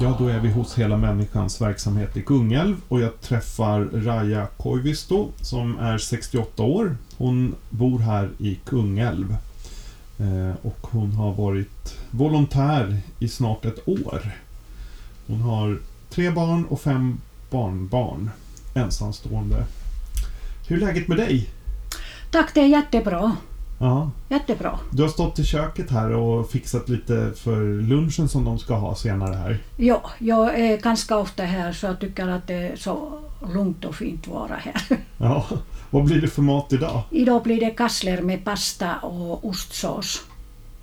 Ja, då är vi hos Hela Människans verksamhet i Kungälv och jag träffar Raja Koivisto som är 68 år. Hon bor här i Kungälv. Eh, och hon har varit volontär i snart ett år. Hon har tre barn och fem barnbarn. Ensamstående. Hur är läget med dig? Tack, det är jättebra. Ja. Jättebra. Du har stått i köket här och fixat lite för lunchen som de ska ha senare här. Ja, jag är ganska ofta här så jag tycker att det är så lugnt och fint att vara här. Ja. Vad blir det för mat idag? Idag blir det kassler med pasta och ostsås.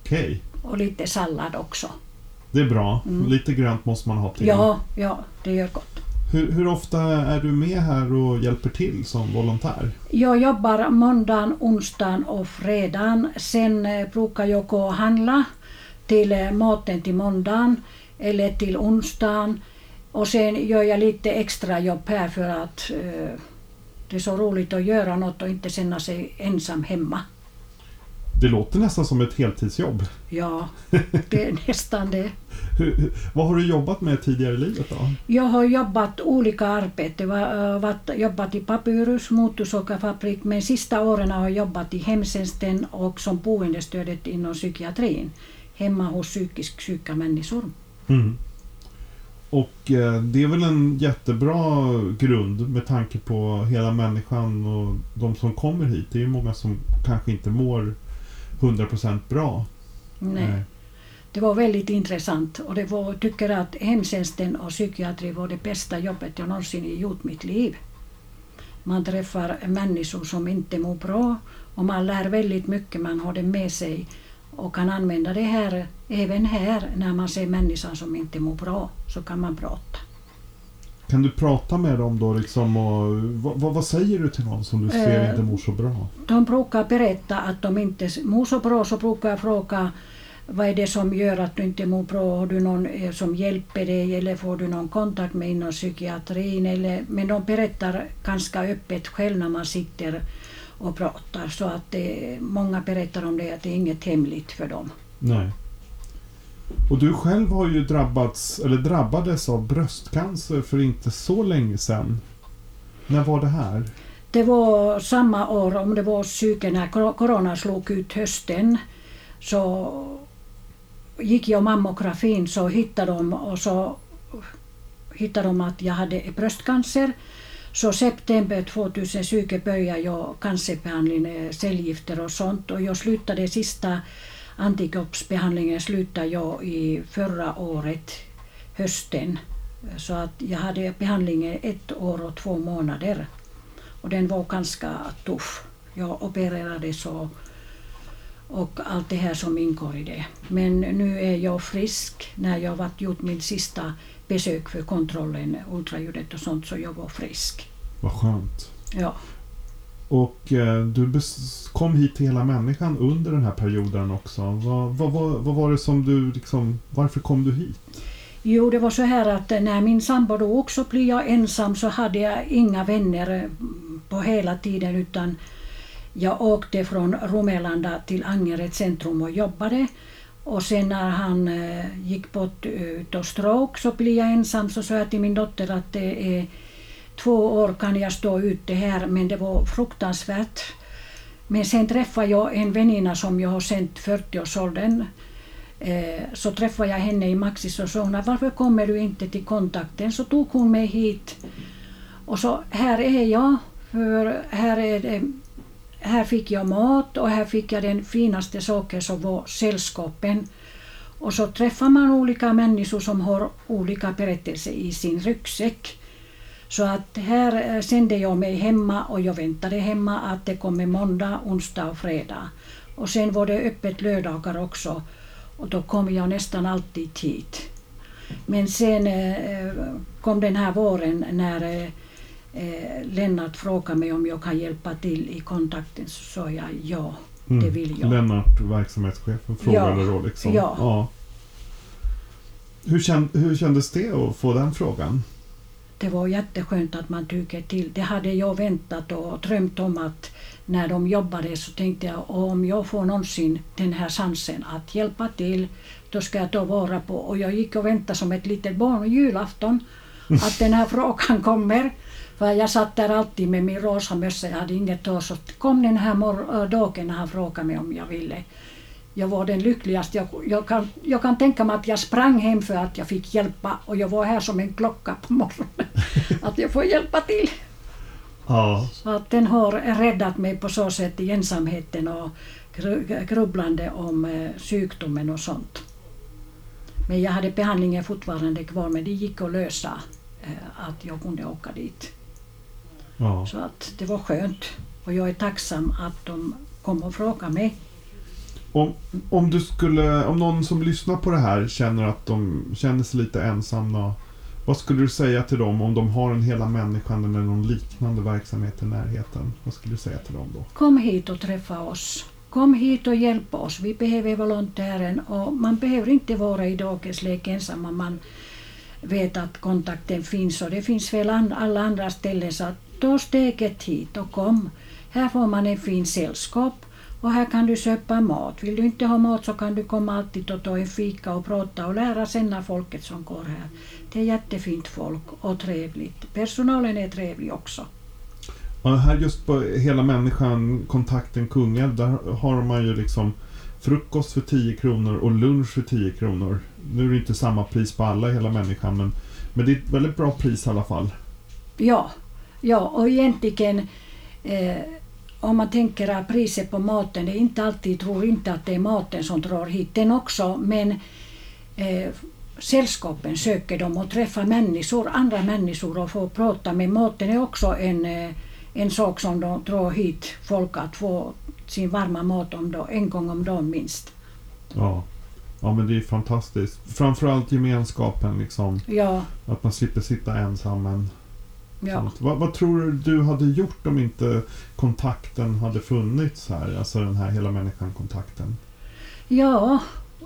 Okej. Och lite sallad också. Det är bra. Lite grönt måste man ha till. Ja, ja, det gör gott. Hur, hur ofta är du med här och hjälper till som volontär? Jag jobbar måndagen, onsdagen och fredagen. Sen eh, brukar jag gå och handla till eh, maten till måndagen eller till onsdagen. Och sen gör jag lite extra jobb här för att eh, det är så roligt att göra något och inte känna sig ensam hemma. Det låter nästan som ett heltidsjobb. Ja, det är nästan det. Hur, vad har du jobbat med tidigare i livet då? Jag har jobbat olika arbeten. Jag har jobbat i Papyrus, motorsågafabrik, men sista åren har jag jobbat i hemtjänsten och som boendestödet inom psykiatrin. Hemma hos psykiskt sjuka människor. Mm. Och eh, det är väl en jättebra grund med tanke på hela människan och de som kommer hit. Det är ju många som kanske inte mår 100% bra. Nej. Nej. Det var väldigt intressant och det var, tycker att hemtjänsten och psykiatri var det bästa jobbet jag någonsin gjort i mitt liv. Man träffar människor som inte mår bra och man lär väldigt mycket, man har det med sig och kan använda det här även här när man ser människan som inte mår bra så kan man prata. Kan du prata med dem då liksom och vad, vad, vad säger du till någon som du ser Eh, inte mår så bra? De brukar berätta att de inte mår så bra så brukar jag fråga vad är det som gör att du inte mår bra? Har du någon eh, som hjälper dig eller får du någon kontakt med inom psykiatrin? Eller, men de berättar ganska öppet själv när man sitter och pratar så att det, många berättar om det att det är inget hemligt för dem. Nej. Och du själv har ju drabbats, eller drabbades av bröstcancer för inte så länge sedan. När var det här? Det var samma år, om det var psyke när corona slog ut hösten, så gick jag mammografin så hittade de och så hittade de att jag hade bröstcancer. Så september 2020 började jag cancerbehandling, med cellgifter och sånt och jag slutade sista antikroppsbehandlingen slutade jag i förra året, hösten. Så att jag hade behandlingen ett år och två månader. Och den var ganska tuff. Jag opererades och, och allt det här som ingår i det. Men nu är jag frisk. När jag varit gjort min sista besök för kontrollen, ultraljudet och sånt, så jag var frisk. Vad skönt. Ja. Och eh, du kom hit till hela människan under den här perioden också. Vad, vad, vad, vad var det som du liksom, varför kom du hit? Jo, det var så här att när min sambo då också blev jag ensam så hade jag inga vänner eh, på hela tiden utan jag åkte från Romelanda till Angered centrum och jobbade. Och sen när han eh, gick bort utav stroke så blev jag ensam så sa jag till min dotter att det är två år kan jag stå ute här men det var fruktansvärt. Men sen träffade jag en väninna som jag har sänt 40-årsåldern. Eh, så träffade jag henne i Maxis och sa hon varför kommer du inte till kontakten? Så tog hon mig hit. Och så här är jag. För här, är det, här fick jag mat och här fick jag den finaste saken som var sällskapen. Och så träffar man olika människor som har olika berättelser i sin ryggsäck. Så att här eh, sände jag mig hemma och jag väntade hemma att det kommer måndag, onsdag och fredag. Och sen var det öppet lördagar också och då kom jag nästan alltid hit. Men sen eh, eh, kom den här våren när eh, Lennart frågade mig om jag kan hjälpa till i kontakten så sa jag ja, Mm. det vill jag. Lennart, verksamhetschefen, frågade Ja. då liksom. Ja. Hur, känd, hur kändes det att få den frågan? Det var jätteskönt att man tycker till. Det hade jag väntat och drömt om att när de jobbade så tänkte jag om jag får någonsin den här chansen att hjälpa till då ska jag ta vara på. Och jag gick och väntade som ett litet barn julafton att den här frågan kommer. För jag satt där alltid med min rosa mössa, jag hade inget hår. Så kom den här mor- äh, dagen när han frågade mig om jag ville. Jag var den lyckligaste. Jag, jag, kan, jag kan tänka mig att jag sprang hem för att jag fick hjälpa och jag var här som en klocka på morgonen. Att jag får hjälpa till. Ja. Så att den har räddat mig på så sätt i ensamheten och gru- grubblande om eh, sjukdomen och sånt. Men jag hade behandlingen fortfarande kvar men det gick att lösa eh, att jag kunde åka dit. Ja. Så att det var skönt. Och jag är tacksam att de kom och frågade mig. Om, om, du skulle, om någon som lyssnar på det här känner att de känner sig lite ensamma. Vad skulle du säga till dem om de har en Hela Människan eller någon liknande verksamhet i närheten? Vad skulle du säga till dem då? Kom hit och träffa oss. Kom hit och hjälp oss. Vi behöver volontären och man behöver inte vara i dagens ensam om man vet att kontakten finns och det finns väl alla andra ställen så att ta steget hit och kom. Här får man en fin sällskap och här kan du köpa mat. Vill du inte ha mat så kan du komma alltid och ta en fika och prata och lära känna folket som går här. Det är jättefint folk och trevligt. Personalen är trevlig också. Ja, här just på Hela Människan, kontakten Kungälv, där har man ju liksom frukost för 10 kronor och lunch för 10 kronor. Nu är det inte samma pris på alla Hela Människan, men, men det är ett väldigt bra pris i alla fall. Ja, ja och egentligen eh, om man tänker att priset på maten, det är inte alltid, tror inte att det är maten som drar hit den också, men eh, sällskapen söker dem och träffar människor, andra människor och får prata med maten är också en, eh, en sak som de drar hit folk att få sin varma mat om då, en gång om dagen minst. Ja. ja, men det är fantastiskt. Framförallt gemenskapen, liksom. Ja, Att man slipper sitta ensam. Men ja. Vad, vad tror du du hade gjort om inte kontakten hade funnits här? Alltså den här Hela Människan-kontakten. Ja,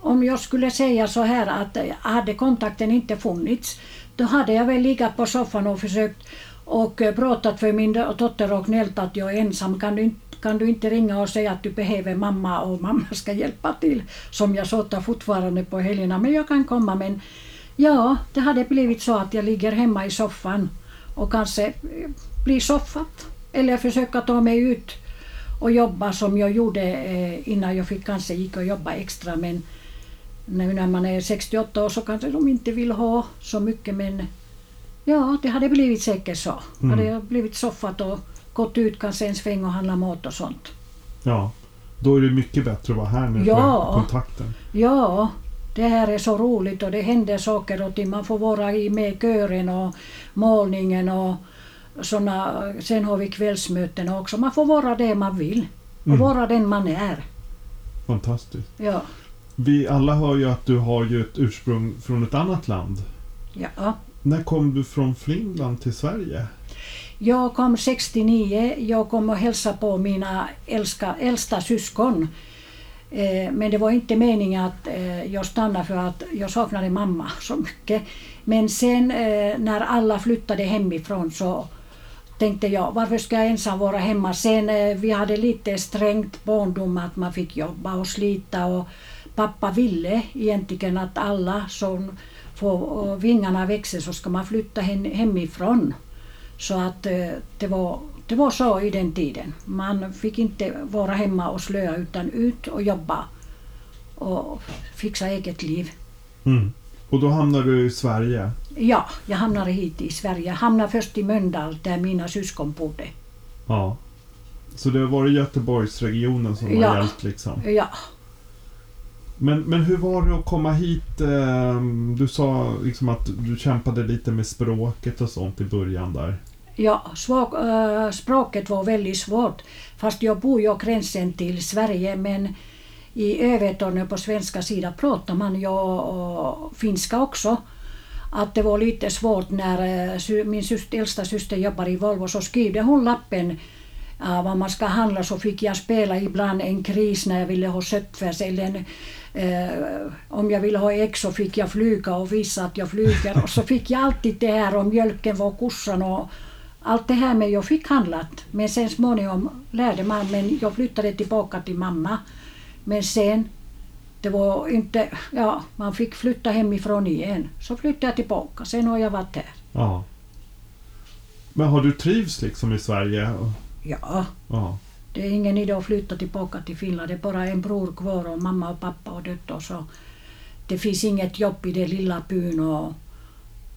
om jag skulle säga så här att eh, hade kontakten inte funnits då hade jag väl legat på soffan och försökt och eh, pratat för min do- dotter och gnällt att jag är ensam. Kan du, inte- kan du inte ringa och säga att du behöver mamma och mamma ska hjälpa till? Som jag såtar fortfarande på helgerna. Men jag kan komma. Men ja, det hade blivit så att jag ligger hemma i soffan och kanske eh, blir soffat. Eller försöka ta mig ut och jobba som jag gjorde eh, innan jag fick kanske gick och jobba extra men nu när man är 68 år så kanske de inte vill ha så mycket men ja, det hade blivit säkert så. Mm. Hade jag blivit soffat och gått ut kanske en sväng och handla mat och sånt. Ja, då är det mycket bättre att vara här nu Ja. kontakten. Ja, det här är så roligt och det händer saker och ting. Man får vara i med kören och målningen och såna, sen har vi kvällsmöten också. Man får vara det man vill och Mm. vara den man är. Fantastiskt. Ja. Vi alla hör ju att du har ju ett ursprung från ett annat land. Ja. När kom du från Finland till Sverige? Jag kom 69. Jag kom och hälsade på mina älska, äldsta syskon. Eh, men det var inte meningen att eh, jag stannade för att jag saknade mamma så mycket. Men sen eh, när alla flyttade hemifrån så tänkte jag varför ska jag ensam vara hemma. Sen vi hade lite strängt barndom att man fick jobba och slita och pappa ville egentligen att alla som får vingarna växer så ska man flytta hemifrån. Så att det var, det var så i den tiden. Man fick inte vara hemma och slöa utan ut och jobba och fixa eget liv. Mm. Och då hamnade du i Sverige. Ja, jag hamnade hit i Sverige. Jag hamnade först i Mölndal där mina syskon bodde. Ja. Så det varit Göteborgsregionen som Ja. har hjälpt liksom. Ja, Men, men hur var det att komma hit? ehm, Du sa liksom att du kämpade lite med språket och sånt i början där ja svag, äh, språket var väldigt svårt. Fast jag bor ju gränsen till Sverige men i Övertorneå på svenska sidan pratar man ju finska också. att det var lite svårt när äh, min syster, äldsta syster jobbar i Volvo så skrev hon lappen äh, vad man ska handla så fick jag spela ibland en kris när jag ville ha köttfärs eller en, äh, om jag ville ha ägg så fick jag flyga och visa att jag flyger och så fick jag alltid det här om mjölken var kossan och allt det här med jag fick handlat men sen småningom lärde man men jag flyttade tillbaka till mamma men sen det var inte, ja man fick flytta hemifrån igen så flyttade jag tillbaka sen har jag varit här. Ja. Men har du trivs liksom i Sverige? Ja, Ja. det är ingen idé att flytta tillbaka till Finland. Det är bara en bror kvar och mamma och pappa har dött och så. Det finns inget jobb i den lilla byn och,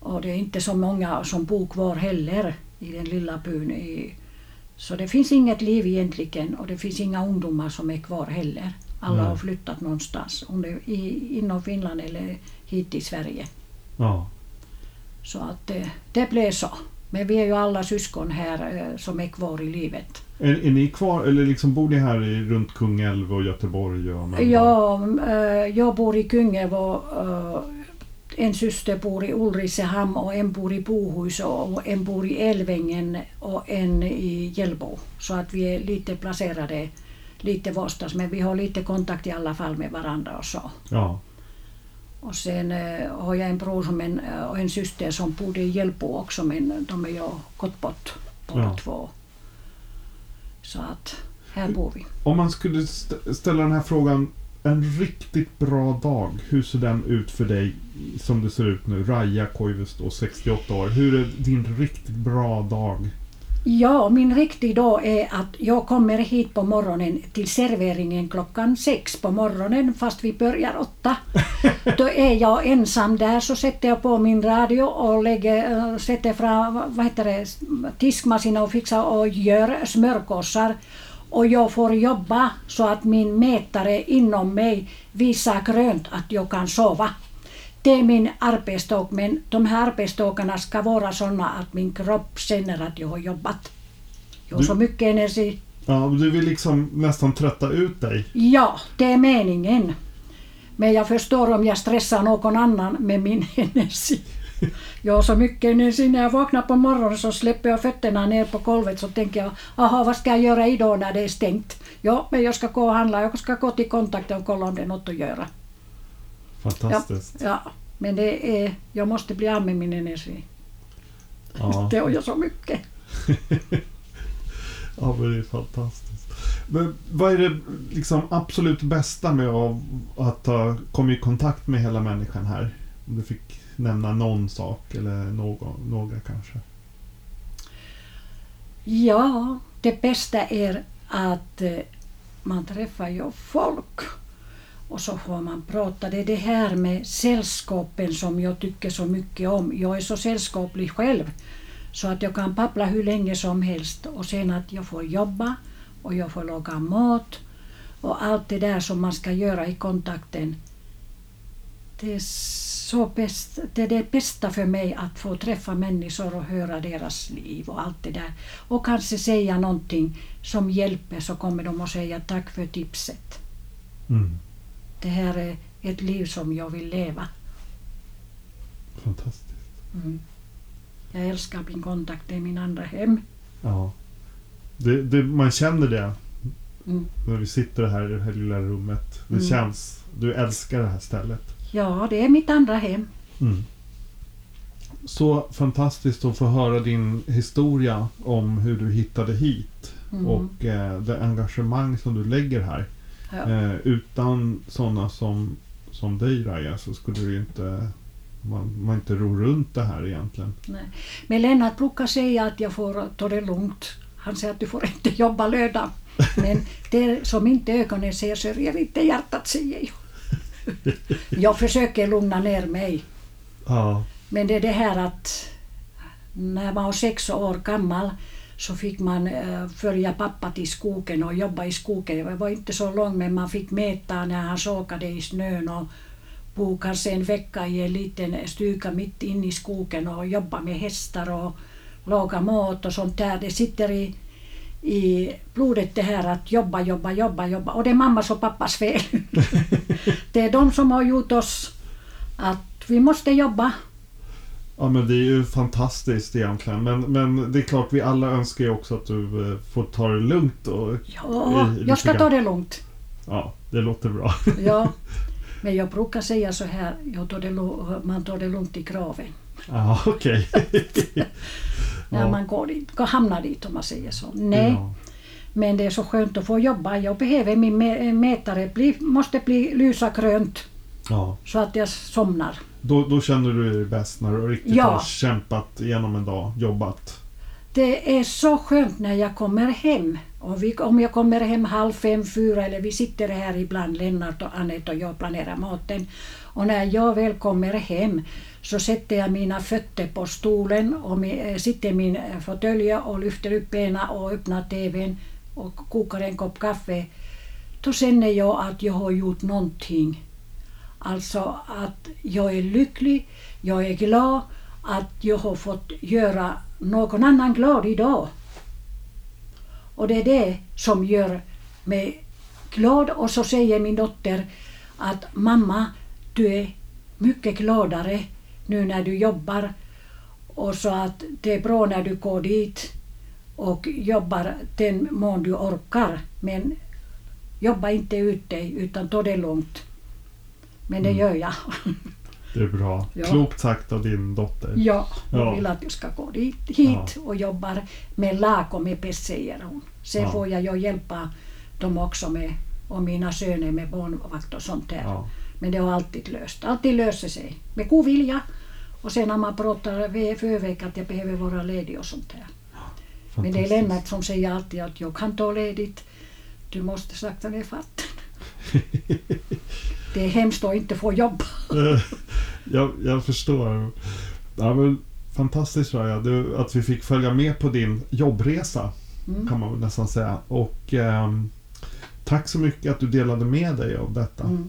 och det är inte så många som bor kvar heller i den lilla byn. I, så det finns inget liv egentligen och det finns inga ungdomar som är kvar heller. Alla Nej. har flyttat någonstans, om det i, inom Finland eller hit till Sverige. ja. Så att det, det blev så. Men vi är ju alla syskon här eh, som är kvar i livet. Är, är ni kvar, eller liksom bor ni här i, runt Kungälv och Göteborg? Och Mölndal? Ja, eh, jag bor i Kungälv och eh, en syster bor i Ulricehamn och en bor i Bohus och en bor i Älvängen och en i Hjällbo. Så att vi är lite placerade lite varstans men vi har lite kontakt i alla fall med varandra och så. Ja. Och sen eh, har jag en bror som en, eh, och en syster som bodde i Hjällbo också men de är ju gått bort båda Ja. två. Så att här bor vi. Om man skulle st- ställa den här frågan. En riktigt bra dag. Hur ser den ut för dig som det ser ut nu? Raja Koivisto, 68 år. Hur är din riktigt bra dag? Ja, min riktiga dag är att jag kommer hit på morgonen till serveringen klockan sex på morgonen fast vi börjar åtta. Då är jag ensam där så sätter jag på min radio och lägger, äh, sätter fram vad heter det, diskmaskinen och fixar och gör smörgåsar. Och jag får jobba så att min mätare inom mig visar grönt att jag kan sova. Det är min arbetsdag, men de här arbetsdagarna ska vara sådana att min kropp känner att jag har jobbat. Jag har Du- så mycket energi. Ja, du vill liksom nästan trötta ut dig. Ja, det är meningen. Men jag förstår om jag stressar någon annan med min energi. Har så mycket energi. När jag vaknar på morgonen så släpper jag fötterna ner på golvet så tänker jag, aha vad ska jag göra idag när det är stängt? Ja, men jag ska gå och handla. Jag ska gå till kontakten och kolla om det är något att göra. Fantastiskt. Ja, men det är, jag måste bli av med min energi. Ja. Det har jag så mycket. Ja, men det är fantastiskt. Men vad är det liksom absolut bästa med att, att ha kommit i kontakt med hela människan här? Om du fick nämna någon sak eller någon, några kanske. Ja, det bästa är att eh, man träffar ju folk och så får man prata. Det är det här med sällskapen som jag tycker så mycket om. Jag är så sällskaplig själv så att jag kan babbla hur länge som helst och sen att jag får jobba och jag får laga mat och allt det där som man ska göra i kontakten. Det är, så bäst, det är det bästa för mig att få träffa människor och höra deras liv och allt det där. Och kanske säga någonting som hjälper så kommer de att säga tack för tipset. Mm. Det här är ett liv som jag vill leva. Fantastiskt. Mm. Jag älskar min kontakt, det är min andra hem. Ja. Det, det, man känner det Mm. när vi sitter här i det här lilla rummet. Det Mm. känns... Du älskar det här stället. Ja, det är mitt andra hem. Mm. Så fantastiskt att få höra din historia om hur du hittade hit. Mm. Och eh, det engagemang som du lägger här. Ja. Eh, utan sådana som, som dig Raja så skulle ju inte man, man inte ro runt det här egentligen. Nej. Men Lennart brukar säga att jag får ta det lugnt. Han säger att du får inte jobba lördag. Men det som inte ögonen ser sörjer inte hjärtat säger jag. Jag försöker lugna ner mig. Ja. Men det är det här att när man var sex år gammal så fick man eh, följa pappa till skogen och jobba i skogen. Det var inte så långt men man fick mäta när han sågade i snön och bo kanske en vecka i en liten stuga mitt inne i skogen och jobba med hästar och laga mat och sånt där. Det sitter i, i blodet det här att jobba, jobba, jobba, jobba. Och det är mammas och pappas fel. det är de som har gjort oss att vi måste jobba. Ja men det är ju fantastiskt egentligen. Men, men det är klart vi alla önskar ju också att du eh, får ta det lugnt och... Ja, i- jag ska lite ta grann. det lugnt. Ja, det låter bra. Ja. Men jag brukar säga så här, jag tar det, man tar det lugnt i graven. Ja, okej. När Ja. man går dit, hamnar dit om man säger så. Nej, Ja. men det är så skönt att få jobba. Jag behöver min mä- mätare, bli, måste bli lysa grönt ja. så att jag somnar. Då, då känner du dig bäst när du riktigt Ja. har kämpat igenom en dag, jobbat. Det är så skönt när jag kommer hem. Och vi, om jag kommer hem halv fem, fyra eller vi sitter här ibland, Lennart och Anette och jag planerar maten. Och när jag väl kommer hem så sätter jag mina fötter på stolen och mi, eh, sitter i min eh, fåtölj och lyfter upp benen och öppnar TVn och kokar en kopp kaffe. Då känner jag att jag har gjort någonting. Alltså att jag är lycklig, jag är glad att jag har fått göra någon annan glad idag. Och det är det som gör mig glad. Och så säger min dotter att mamma, du är mycket gladare nu när du jobbar. Och så att det är bra när du går dit och jobbar den mån du orkar. Men jobba inte ut dig utan ta det lugnt. Men det Mm. gör jag. Det är bra. Ja. Klokt sagt av din dotter. Ja, hon Ja. vill att jag ska gå dit, hit och jobbar med lag och med pest, säger hon. Sen Ja. får jag ju hjälpa dem också med, och mina söner med barnvakt och sånt där. Men det har alltid löst. Alltid löser sig. Med god vilja. Och sen när man pratar förväg att jag behöver vara ledig och sånt där. Men det är. Lennart som säger alltid att jag kan ta ledigt. Du måste sakta ner farten. det är hemskt att inte få jobba. Eh, jag, jag förstår. Ja, men, fantastiskt Raja, du, att vi fick följa med på din jobbresa. Mm. Kan man nästan säga. Och ehm, tack så mycket att du delade med dig av detta. Mm.